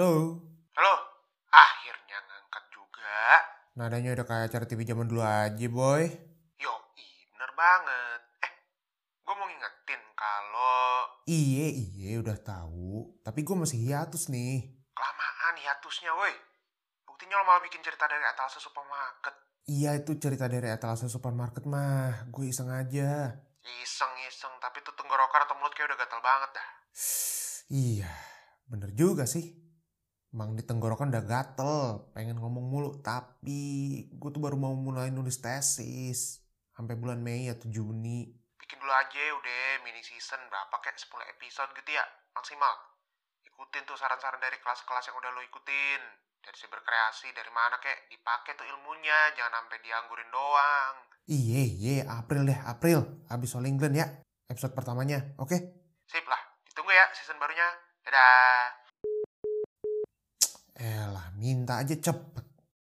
Halo, Halo, akhirnya ngangkat juga. nadanya udah kayak acara TV zaman dulu aja, boy. Yo, bener banget. Eh, gue mau ngingetin kalau Iye, iye udah tahu. Tapi gue masih hiatus nih. kelamaan hiatusnya, woi. Buktinya lo malah bikin cerita dari etalase supermarket. Iya itu cerita dari etalase supermarket mah. Gue iseng aja. Iseng-iseng, tapi tuh tenggorokan atau mulut kayak udah gatal banget dah. Iya, bener juga sih. Emang di tenggorokan udah gatel, pengen ngomong mulu. Tapi gue tuh baru mau mulai nulis tesis. Sampai bulan Mei atau Juni. Bikin dulu aja udah mini season berapa kayak 10 episode gitu ya, maksimal. Ikutin tuh saran-saran dari kelas-kelas yang udah lo ikutin. Dari si berkreasi, dari mana kek, dipakai tuh ilmunya, jangan sampai dianggurin doang. Iye, iye, April deh, April. Abis All England ya, episode pertamanya, oke? Sip lah, ditunggu ya season barunya. Dadah. Elah, minta aja cepet.